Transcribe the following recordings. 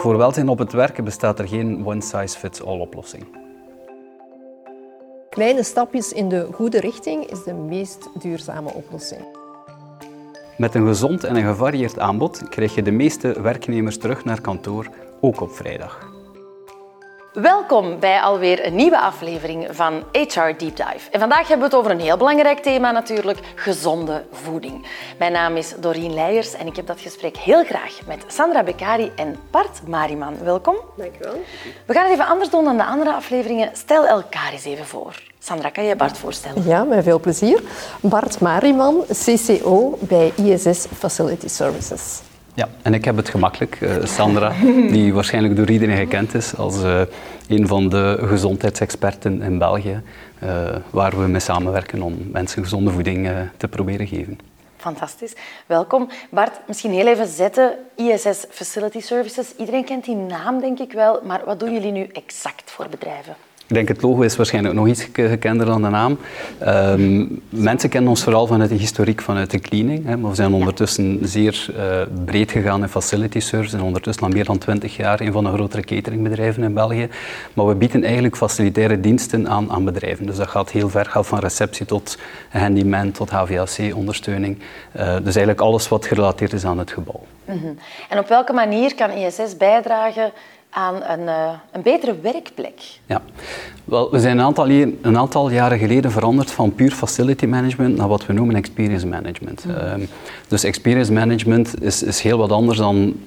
Voor welzijn op het werken bestaat er geen one-size-fits-all oplossing. Kleine stapjes in de goede richting is de meest duurzame oplossing. Met een gezond en een gevarieerd aanbod krijg je de meeste werknemers terug naar kantoor, ook op vrijdag. Welkom bij alweer een nieuwe aflevering van HR Deep Dive. En vandaag hebben we het over een heel belangrijk thema natuurlijk, gezonde voeding. Mijn naam is Doreen Leijers en ik heb dat gesprek heel graag met Sandra Beccari en Bart Mariman. Welkom. Dankjewel. We gaan het even anders doen dan de andere afleveringen. Stel elkaar eens even voor. Sandra, kan je Bart voorstellen? Ja, met veel plezier. Bart Mariman, CCO bij ISS Facility Services. Ja, en ik heb het gemakkelijk. Uh, Sandra, die waarschijnlijk door iedereen gekend is als uh, een van de gezondheidsexperten in België, uh, waar we mee samenwerken om mensen gezonde voeding te proberen geven. Fantastisch. Welkom. Bart, misschien heel even zetten. ISS Facility Services. Iedereen kent die naam, denk ik wel. Maar wat doen jullie nu exact voor bedrijven? Ik denk het logo is waarschijnlijk nog iets gekender dan de naam. Um, mensen kennen ons vooral vanuit de historiek vanuit de cleaning. Hè, maar we zijn ondertussen zeer uh, breed gegaan in facility service. En ondertussen al meer dan 20 jaar een van de grotere cateringbedrijven in België. Maar we bieden eigenlijk facilitaire diensten aan, aan bedrijven. Dus dat gaat heel ver, gaat van receptie tot handyman, tot HVAC-ondersteuning. Uh, dus eigenlijk alles wat gerelateerd is aan het gebouw. Mm -hmm. En op welke manier kan ISS bijdragen aan een, uh, een betere werkplek? Ja, wel, we zijn een aantal, een aantal, jaren geleden veranderd van puur facility management naar wat we noemen experience management. Mm. Uh, dus experience management is, is, heel wat anders dan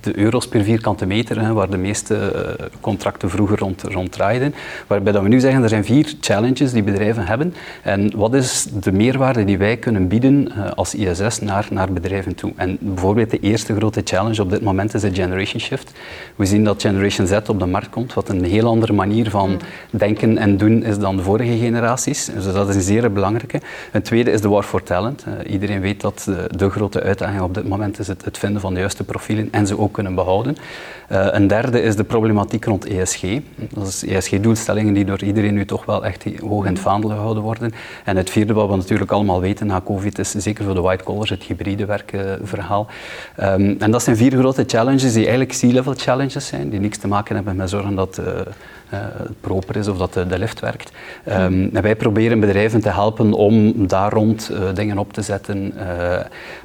de euro's per vierkante meter, hè, waar de meeste uh, contracten vroeger rond, rond draaiden. Waarbij dat we nu zeggen, er zijn vier challenges die bedrijven hebben. En wat is de meerwaarde die wij kunnen bieden uh, als ISS naar, naar bedrijven toe? En bijvoorbeeld de eerste grote challenge op dit moment is de generation shift. We zien dat Generation Z op de markt komt, wat een heel andere manier van mm. denken en doen is dan de vorige generaties. Dus dat is een zeer belangrijke. Een tweede is de war for talent. Uh, iedereen weet dat de, de, grote uitdaging op dit moment is het, het, vinden van de juiste profielen en ze ook kunnen behouden. Uh, een derde is de problematiek rond ESG. Dat is ESG-doelstellingen die door iedereen nu toch wel echt hoog in het vaandel gehouden worden. En het vierde, wat we natuurlijk allemaal weten na COVID, is zeker voor de white collars het hybride werkverhaal. Um, en dat zijn vier grote challenges die eigenlijk C-level challenges zijn, die niks te maken hebben met zorgen dat het proper is of dat de, de lift werkt. Um, en wij proberen bedrijven te helpen om daar rond uh, dingen op te zetten.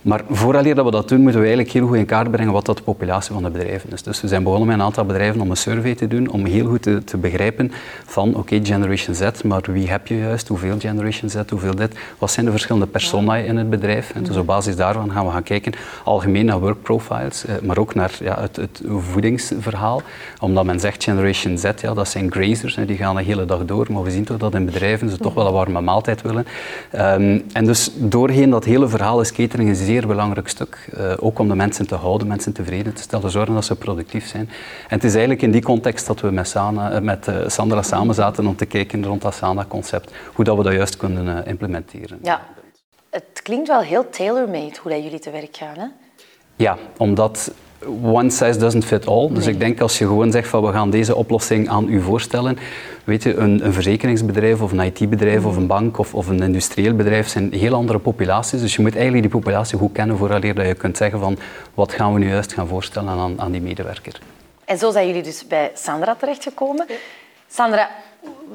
maar vooraleer dat we dat doen, moeten we eigenlijk heel goed in kaart brengen wat dat de populatie van de bedrijven is. Dus we zijn begonnen met een aantal bedrijven om een survey te doen, om heel goed te, te begrijpen van oké, okay, Generation Z, maar wie heb je juist, hoeveel Generation Z, hoeveel dit, wat zijn de verschillende personae in het bedrijf. En dus op basis daarvan gaan we gaan kijken, algemeen naar work profiles, maar ook naar ja, het, het voedingsverhaal. Omdat men zegt Generation Z, ja, dat zijn grazers, die gaan de hele dag door. Maar we zien toch dat in bedrijven ze toch wel een warme maaltijd willen. Um, en dus doorheen dat hele verhaal is catering een zeer belangrijk stuk. Uh, ook om de mensen te houden, mensen tevreden te stellen, zorgen dat ze productief zijn. En het is eigenlijk in die context dat we met, Sana, met uh, Sandra samen zaten om te kijken rond dat Sana-concept, hoe dat we dat juist kunnen uh, implementeren. Ja, het klinkt wel heel tailor-made hoe dat jullie te werk gaan, hè? Ja, omdat one size doesn't fit all. Dus ik denk als je gewoon zegt van we gaan deze oplossing aan u voorstellen. Weet je, een, een verzekeringsbedrijf of een IT-bedrijf of een bank of, of, een industrieel bedrijf zijn heel andere populaties. Dus je moet eigenlijk die populatie goed kennen vooraleer dat je kunt zeggen van wat gaan we nu juist gaan voorstellen aan, aan die medewerker. En zo zijn jullie dus bij Sandra terechtgekomen. Sandra,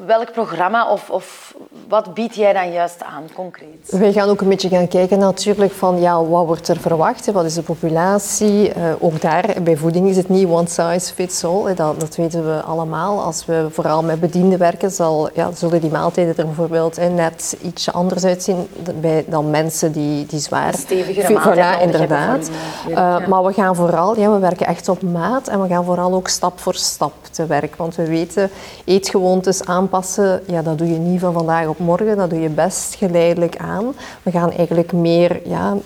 welk programma of, of wat bied jij dan juist aan, concreet? Wij gaan ook een beetje gaan kijken natuurlijk van ja, wat wordt er verwacht, wat is de populatie. Uh, ook daar, bij voeding is het niet one size fits all, dat, dat weten we allemaal. Als we vooral met bedienden werken, zal, ja, zullen die maaltijden er bijvoorbeeld eh, net iets anders uitzien bij, dan mensen die, die zwaar... Stevigere maaltijden. Voilà, inderdaad. Uh, ja. Maar we gaan vooral, ja, we werken echt op maat en we gaan vooral ook stap voor stap te werk. Want we weten, eetgewoontes aanpassen, ja, dat doe je niet van vandaag op morgen, dat doe je best geleidelijk aan. We gaan eigenlijk meer, ja,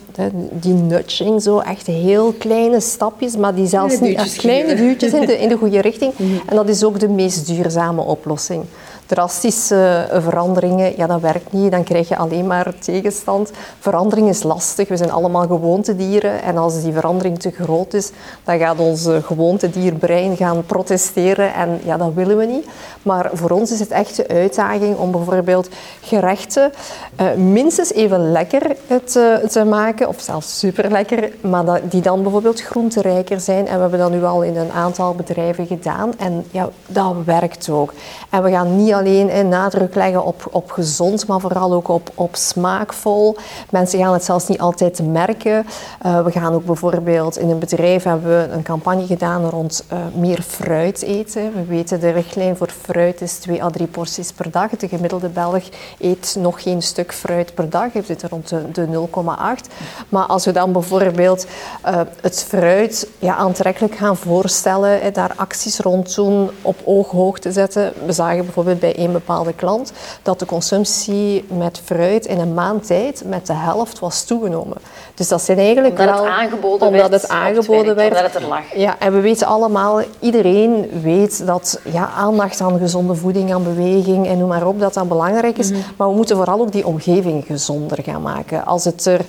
die nudging, zo echt heel kleine stapjes, maar die zelfs niet echt kleine duwtjes in de, in de goede richting. En dat is ook de meest duurzame oplossing. Drastische veranderingen, ja, dat werkt niet. Dan krijg je alleen maar tegenstand. Verandering is lastig. We zijn allemaal gewoontedieren. En als die verandering te groot is, dan gaat ons gewoontedierbrein gaan protesteren. En ja, dat willen we niet. Maar voor ons is het echt de uitdaging om bijvoorbeeld gerechten uh, minstens even lekker te, te, maken, of zelfs super lekker, maar dat, die dan bijvoorbeeld groenterijker zijn. En we hebben dat nu al in een aantal bedrijven gedaan. En ja, dat werkt ook. En we gaan niet alleen nadruk leggen op, op gezond, maar vooral ook op, op smaakvol. Mensen gaan het zelfs niet altijd merken. Uh, we gaan ook bijvoorbeeld in een bedrijf hebben we een campagne gedaan rond uh, meer fruit eten. We weten de richtlijn voor fruit is 2 à 3 porties per dag. De gemiddelde Belg eet nog geen stuk fruit per dag. Hij zit rond de, de 0,8. Maar als we dan bijvoorbeeld uh, het fruit ja, aantrekkelijk gaan voorstellen, daar acties rond doen, op ooghoogte zetten. We zagen bijvoorbeeld bij een bepaalde klant dat de consumptie met fruit in een maand tijd met de helft was toegenomen. Dus dat zijn eigenlijk omdat wel... Het aangeboden omdat werd het aangeboden werd. Omdat het er lag. Ja, en we weten allemaal, iedereen weet dat ja, aandacht aan gezonde voeding, aan beweging en noem maar op, dat dat belangrijk is. Mhm. Maar we moeten vooral ook die omgeving gezonder gaan maken. Als het, er,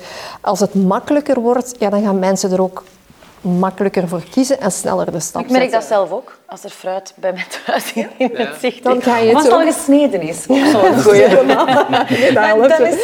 als het makkelijker wordt, ja, dan gaan mensen er ook makkelijker voor kiezen en sneller de stap Ik merk zetten. dat zelf ook. Als er fruit bij mijn thuis in het zicht Dan is. ga je het Als het al gesneden is. Goeie. is het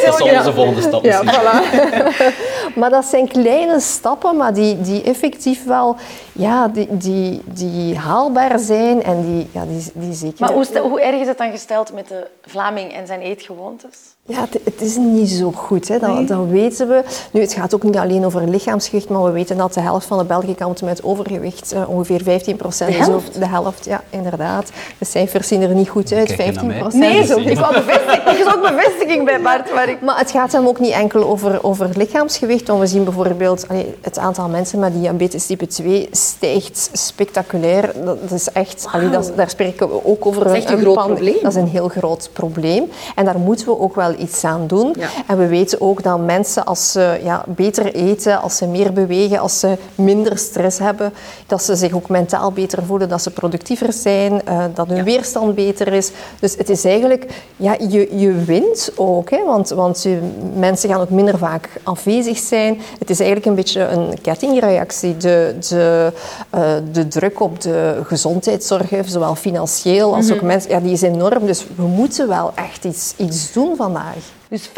Dat zo is onze volgende stap. Ja, voilà. maar dat zijn kleine stappen, maar die, die effectief wel ja, die, die, die haalbaar zijn en die, ja, die, die zeker... Maar hoe, stel- hoe erg is het dan gesteld met de Vlaming en zijn eetgewoontes? Ja, het, het is niet zo goed, hè. Dat, dat weten we. Nu, het gaat ook niet alleen over lichaamsgewicht, maar we weten dat de helft van de Belgen kampt met overgewicht. Eh, ongeveer 15 procent. De helft? De helft, ja, inderdaad. De cijfers zien er niet goed uit, Kijk je naar 15 mij? procent. Nee, ook- ik wou bevestiging. Er is ook bevestiging bij Bart. Maar ik... Maar het gaat hem ook niet enkel over, over lichaamsgewicht, want we zien bijvoorbeeld allee, het aantal mensen met diabetes type 2 stijgt spectaculair. Dat, dat is echt, allee, dat, daar spreken we ook over. Dat is echt een groot probleem. Dat is een heel groot probleem. En daar moeten we ook wel iets aan doen. Ja. En we weten ook dat mensen als ze ja, beter eten, als ze meer bewegen, als ze minder stress hebben, dat ze zich ook mentaal beter voelen, dat ze productiever zijn, eh, dat hun weerstand beter is. Dus het is eigenlijk, ja, je, je wint ook, hè, want, want je, mensen gaan ook minder vaak afwezig zijn. Het is eigenlijk een beetje een kettingreactie. De, de, eh, de druk op de gezondheidszorg, zowel financieel als ook mensen, ja, die is enorm. Dus we moeten wel echt iets, iets doen vandaag. Dus 50%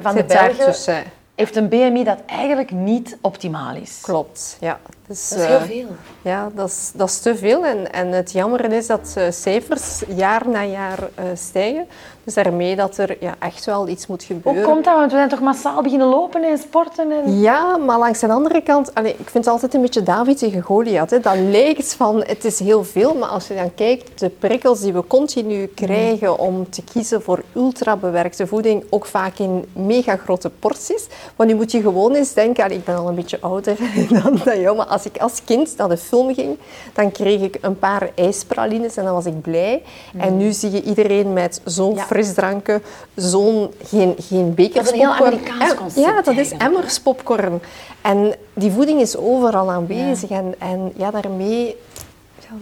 van de Belgen. Heeft een BMI dat eigenlijk niet optimaal is. Klopt, ja. Dus, Dat is heel eh, veel. Ja, dat is, dat is te veel. En, en het jammer is dat eh, cijfers jaar na jaar eh, stijgen. Dus daarmee dat er ja, echt wel iets moet Hoe gebeuren. komt dat? Want we zijn toch massaal beginnen lopen en sporten? En... Ja, maar langs de andere kant, ik vind het altijd een beetje David tegen Goliath. Hè. Dat lijkt van, het is heel veel, maar als je dan kijkt, de prikkels die we continu krijgen om te kiezen voor ultrabewerkte voeding, ook vaak in mega grote porties. Want nu moet je gewoon eens denken, ik ben al een beetje ouder dan, dan jou, maar als ik als kind naar de film ging, dan kreeg ik een paar ijspralines en dan was ik blij. En nu zie je iedereen met zo'n Ja. frisdranken, zo'n, geen, geen bekers Dat is een heel. Amerikaans concept Ja, dat is emmers popcorn. En die voeding is overal aanwezig. En, en ja, daarmee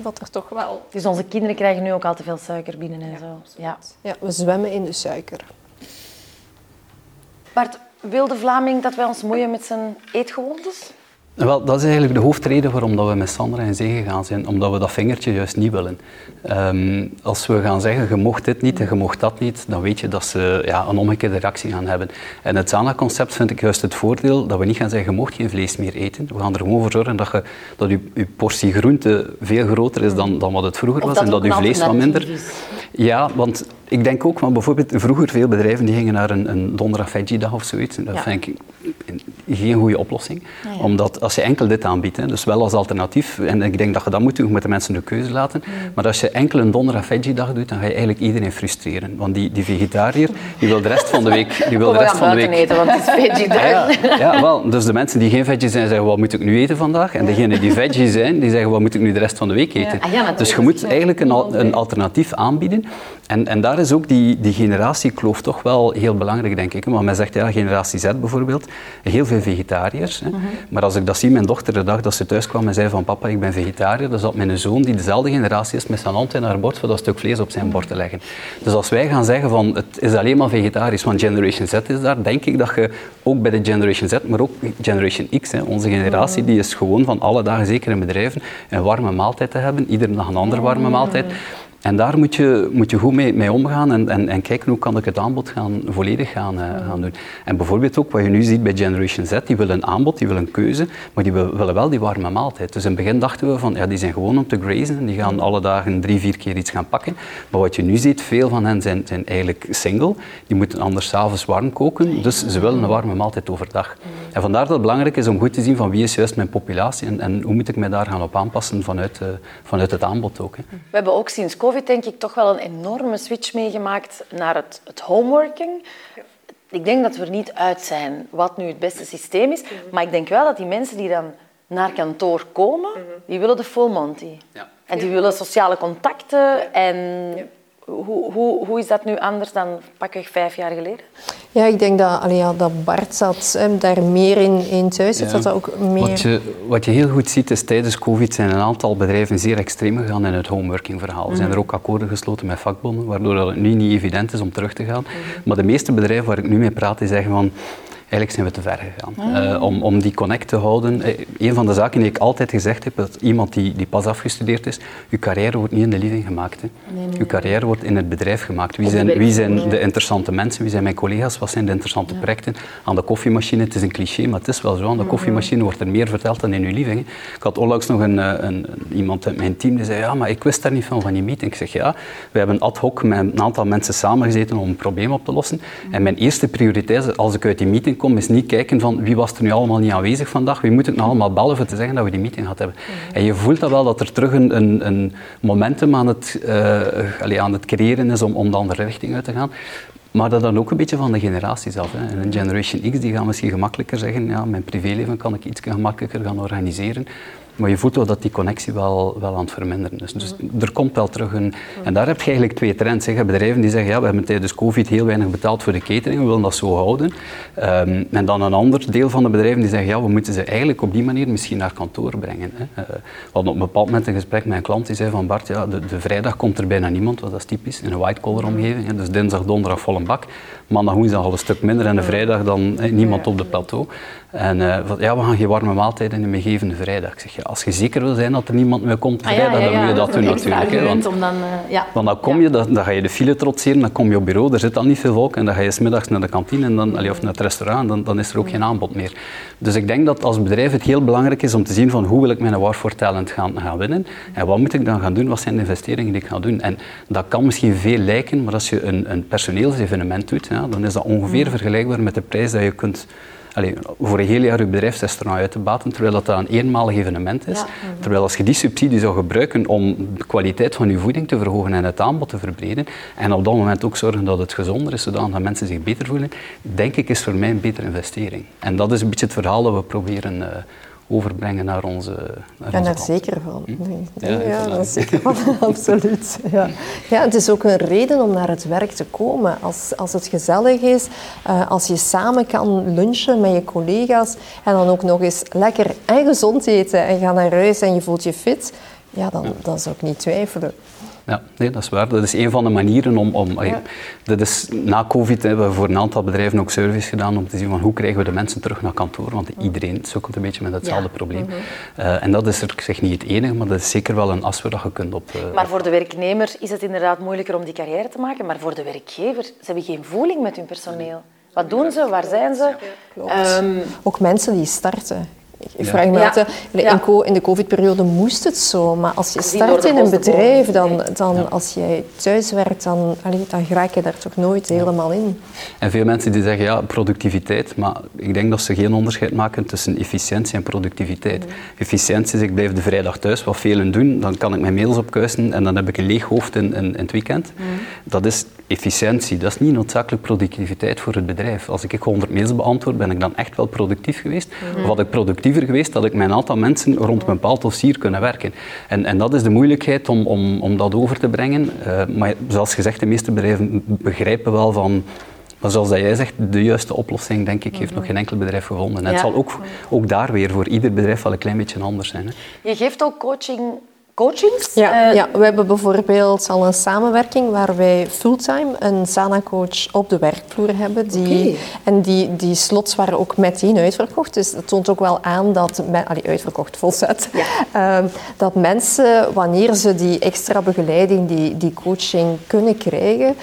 dat er toch wel... Dus onze kinderen krijgen nu ook al te veel suiker binnen en zo. Ja. Ja, we zwemmen in de suiker. Bart, wil de Vlaming dat wij ons moeien met zijn eetgewoontes? Wel, dat is eigenlijk de hoofdreden waarom dat we met Sandra in zee gegaan zijn, omdat we dat vingertje juist niet willen. Ehm, als we gaan zeggen, je mocht dit niet en je mocht dat niet, dan weet je dat ze ja, een omgekeerde reactie gaan hebben. En het Zana-concept vind ik juist het voordeel dat we niet gaan zeggen, je mocht geen vlees meer eten. We gaan er gewoon voor zorgen dat je, dat je, je portie groente veel groter is dan, dan wat het vroeger Of was en dat je vlees wat minder... is. Ja, want ik denk ook, want bijvoorbeeld vroeger veel bedrijven die gingen naar een, een donderdag veggie dag of zoiets. Dat Ja. vind ik geen goede oplossing. ja. Omdat als je enkel dit aanbiedt, hè, dus wel als alternatief, en ik denk dat je dat moet doen, je moet de mensen de keuze laten. Maar als je enkel een donderdag veggie dag doet, dan ga je eigenlijk iedereen frustreren. Want die, die vegetariër, die wil de rest van de week... Die wil de rest van de week eten, want het is veggie ja, dag. ja, wel. Dus de mensen die geen veggie zijn, zeggen wat moet ik nu eten vandaag? En degenen die veggie zijn, die zeggen wat moet ik nu de rest van de week eten? Ah dus je moet eigenlijk een, een alternatief aanbieden. En, en daar is ook die, die generatiekloof toch wel heel belangrijk, denk ik. Want men zegt, ja, generatie Z bijvoorbeeld, heel veel vegetariërs. Hè. Mhm. Maar als ik dat zie, mijn dochter de dag dat ze thuis kwam en zei van papa, ik ben vegetariër, dan zat mijn zoon, die dezelfde generatie is, met zijn hand in haar bord voor dat stuk vlees op zijn bord te leggen. Dus als wij gaan zeggen van het is alleen maar vegetarisch, want Generation Z is daar, denk ik dat je ook bij de Generation Z, maar ook Generation X, hè, onze generatie, die is gewoon van alle dagen, zeker in bedrijven, een warme maaltijd te hebben, iedere dag een andere warme maaltijd. En daar moet je, moet je goed mee, mee omgaan en, en, en, kijken hoe kan ik het aanbod gaan, volledig gaan, uh, gaan doen. En bijvoorbeeld ook wat je nu ziet bij Generation Z, die willen een aanbod, die willen een keuze, maar die willen wel die warme maaltijd. Dus in het begin dachten we van, ja, die zijn gewoon om te grazen en die gaan alle dagen drie, vier keer iets gaan pakken. Maar wat je nu ziet, veel van hen zijn, zijn eigenlijk single, die moeten anders s'avonds warm koken, dus ze willen een warme maaltijd overdag. En vandaar dat het belangrijk is om goed te zien van wie is juist mijn populatie en, en hoe moet ik mij daar gaan op aanpassen vanuit, uh, vanuit het aanbod ook. Hè. We hebben ook sinds denk ik toch wel een enorme switch meegemaakt naar het, het homeworking. Ik denk dat we er niet uit zijn wat nu het beste systeem is. Maar ik denk wel dat die mensen die dan naar kantoor komen, die willen de full Monty. Ja. En die willen sociale contacten en hoe, hoe, hoe is dat nu anders dan pakweg vijf jaar geleden? Ja, ik denk dat, allee, ja, dat Bart zat, hè, daar meer in, in thuis zit. Dat ook meer... wat, je, wat je heel goed ziet is tijdens COVID zijn een aantal bedrijven zeer extreem gegaan in het homeworking verhaal. Er zijn er ook akkoorden gesloten met vakbonden, waardoor het nu niet evident is om terug te gaan. Mhm. Maar de meeste bedrijven waar ik nu mee praat, die zeggen van eigenlijk zijn we te ver gegaan. Eh, om, om die connect te houden. Uh, een van de zaken die ik altijd gezegd heb, dat iemand die, die pas afgestudeerd is, uw carrière wordt niet in de living gemaakt. Hè. Nee, nee, uw carrière wordt in het bedrijf gemaakt. Wie zijn, wie zijn de interessante mensen? Wie zijn mijn collega's? Wat zijn de interessante projecten? Aan de koffiemachine, het is een cliché, maar het is wel zo. Aan de koffiemachine wordt er meer verteld dan in uw living. Ik had onlangs nog een, eh, een, iemand uit mijn team die zei, ja, maar ik wist daar niet van, van die meeting. Ik zeg, ja, we hebben ad hoc met een aantal mensen samengezeten om een probleem op te lossen. En mijn eerste prioriteit, als ik uit die meeting kom, is niet kijken van wie was er nu allemaal niet aanwezig vandaag, wie moet ik nou allemaal bellen voor te zeggen dat we die meeting gehad hebben. En je voelt dat wel dat er terug een, een, een momentum aan het, uh, aan het creëren is om, om de andere richting uit te gaan. Maar dat dan ook een beetje van de generaties af. Hè. En een Generation X die gaan misschien gemakkelijker zeggen, ja, mijn privéleven kan ik iets gemakkelijker gaan organiseren. Maar je voelt wel dat die connectie wel, wel aan het verminderen is. Dus er komt wel terug een... En daar heb je eigenlijk twee trends. Hè. Bedrijven die zeggen, ja, we hebben tijdens COVID heel weinig betaald voor de catering, we willen dat zo houden. Um, en dan een ander deel van de bedrijven die zeggen, ja, we moeten ze eigenlijk op die manier misschien naar kantoor brengen. Hè. Uh, we hadden op een bepaald moment een gesprek met een klant die zei van, Bart, ja, de, de vrijdag komt er bijna niemand, want dat is typisch, in een white-collar omgeving. Hè. Dus dinsdag, donderdag vol een bak. Maandag, woensdag al een stuk minder en de vrijdag dan niemand op de plateau. En uh, ja, we gaan geen warme maaltijden in meegevende vrijdag. Ik zeg, ja, als je zeker wil zijn dat er niemand meer komt ah, vrijdag, dan moet je dat doen natuurlijk. Hè, want, dan, uh, ja. want dan kom je, dan, dan, ga je de file trotseren, dan kom je op bureau, er zit dan niet veel volk en dan ga je smiddags naar de kantine en dan, of naar het restaurant dan, dan is er ook geen aanbod meer. Dus ik denk dat als bedrijf het heel belangrijk is om te zien van hoe wil ik mijn war for talent gaan, gaan winnen en wat moet ik dan gaan doen, wat zijn de investeringen die ik ga doen. En dat kan misschien veel lijken, maar als je een, een personeelsevenement doet, ja, dan is dat ongeveer vergelijkbaar met de prijs dat je kunt Voor een heel jaar je bedrijfsrestaurant uit te baten, terwijl dat een eenmalig evenement is. Terwijl als je die subsidie zou gebruiken om de kwaliteit van je voeding te verhogen en het aanbod te verbreden, en op dat moment ook zorgen dat het gezonder is, zodat mensen zich beter voelen, denk ik is voor mij een betere investering. En dat is een beetje het verhaal dat we proberen uh, overbrengen naar onze naar Ja, daar zeker van. Hm? Nee. Ja, ja, zeker van, absoluut. Ja. ja, het is ook een reden om naar het werk te komen. Als, als het gezellig is, uh, als je samen kan lunchen met je collega's en dan ook nog eens lekker en gezond eten en gaan naar huis en je voelt je fit, ja, dan, dan zou ik niet twijfelen. Ja, nee, dat is waar. Dat is een van de manieren om... om dat is, na COVID hebben we voor een aantal bedrijven ook service gedaan om te zien van hoe krijgen we de mensen terug naar kantoor. Want iedereen sukkelt een beetje met hetzelfde probleem. Mhm. Eh, en dat is er, ik zeg niet het enige, maar dat is zeker wel een as dat je kunt op... Uh, maar voor de werknemer is het inderdaad moeilijker om die carrière te maken. Maar voor de werkgever, ze hebben geen voeling met hun personeel. Wat doen ze? Waar zijn ze? Um, ook mensen die starten. Ik vraag me ja. in, in de covid-periode moest het zo, maar als je start in een bedrijf, dan, dan als jij thuis werkt, dan, dan raak je daar toch nooit helemaal in. En veel mensen die zeggen ja, productiviteit, maar ik denk dat ze geen onderscheid maken tussen efficiëntie en productiviteit. Mm. Efficiëntie is ik blijf de vrijdag thuis, wat velen doen, dan kan ik mijn mails opkuisen en dan heb ik een leeg hoofd in, in, het weekend. Mm. Dat is efficiëntie, dat is niet noodzakelijk productiviteit voor het bedrijf. Als ik 100 mails beantwoord, ben ik dan echt wel productief geweest? Mm. Of wat ik productief geweest, dat ik met een aantal mensen rond een bepaald dossier kunnen werken. En, en dat is de moeilijkheid om, om, om dat over te brengen. Uh, maar zoals gezegd, de meeste bedrijven begrijpen wel van maar zoals dat jij zegt, de juiste oplossing, denk ik, heeft nog geen enkel bedrijf gevonden. En het zal ook, ook daar weer voor ieder bedrijf wel een klein beetje anders zijn. Hè. Je geeft ook coaching coachings? Ja, uh, ja, we hebben bijvoorbeeld al een samenwerking waar wij fulltime een SANA-coach op de werkvloer hebben. Die, En die, die slots waren ook meteen uitverkocht. Dus dat toont ook wel aan dat... Men, allee, uitverkocht, volzet. Ja. Uh, dat mensen, wanneer ze die extra begeleiding, die, die coaching kunnen krijgen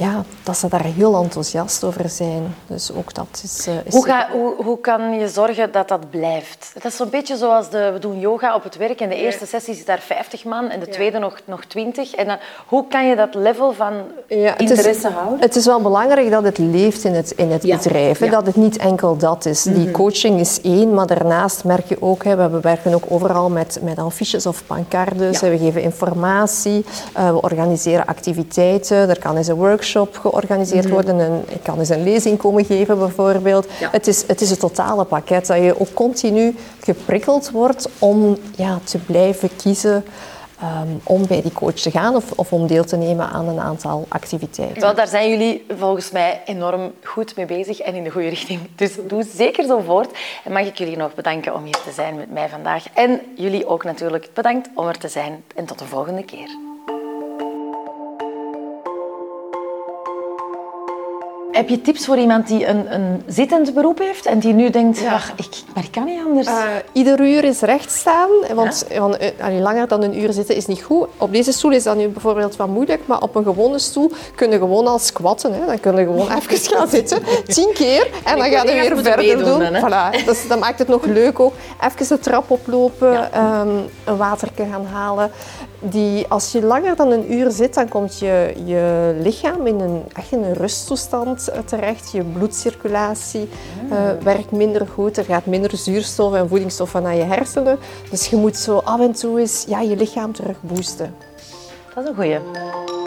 ja, dat ze daar heel enthousiast over zijn. Dus ook dat is... Uh, is hoe, ga, hoe, hoe kan je zorgen dat dat blijft? Het is zo'n beetje zoals de, we doen yoga op het werk. In de eerste sessie zit daar 50 man en de tweede nog, nog 20. En dan, hoe kan je dat level van ja, interesse is, houden? Het is wel belangrijk dat het leeft in het, in het bedrijf. Dat het niet enkel dat is. Die mhm. coaching is één, maar daarnaast merk je ook... Hè, we werken ook overal met, met affiches of pancardes. We geven informatie. Uh, we organiseren activiteiten. Er kan eens een workshop georganiseerd mhm. worden. En ik kan eens een lezing komen geven bijvoorbeeld. Het, is, het is het totale pakket dat je ook continu geprikkeld wordt om ja, te blijven kiezen. Um, om bij die coach te gaan of, of, om deel te nemen aan een aantal activiteiten. Wel, daar zijn jullie volgens mij enorm goed mee bezig en in de goede richting. Dus doe zeker zo voort. En mag ik jullie nog bedanken om hier te zijn met mij vandaag. En jullie ook natuurlijk bedankt om er te zijn. En tot de volgende keer. Heb je tips voor iemand die een, een zittend beroep heeft en die nu denkt, ja. ik, maar ik kan niet anders? Uh, ieder uur is recht staan, want, ja? want uh, langer dan een uur zitten is niet goed. Op deze stoel is dat nu bijvoorbeeld wat moeilijk, maar op een gewone stoel kun je gewoon al squatten. Hè. Dan kun je gewoon even gaan zitten, tien keer, en dan ga je weer verder doen. voilà. dus, dat maakt het nog leuk ook. Even de trap oplopen, ja. um, een waterke gaan halen die, als je langer dan een uur zit, dan komt je, je lichaam in een, echt in een rusttoestand eh, terecht. Je bloedcirculatie uh, werkt minder goed. Er gaat minder zuurstof en voedingsstoffen naar je hersenen. Dus je moet zo af en toe eens ja, je lichaam terug boosten. Dat is een goeie.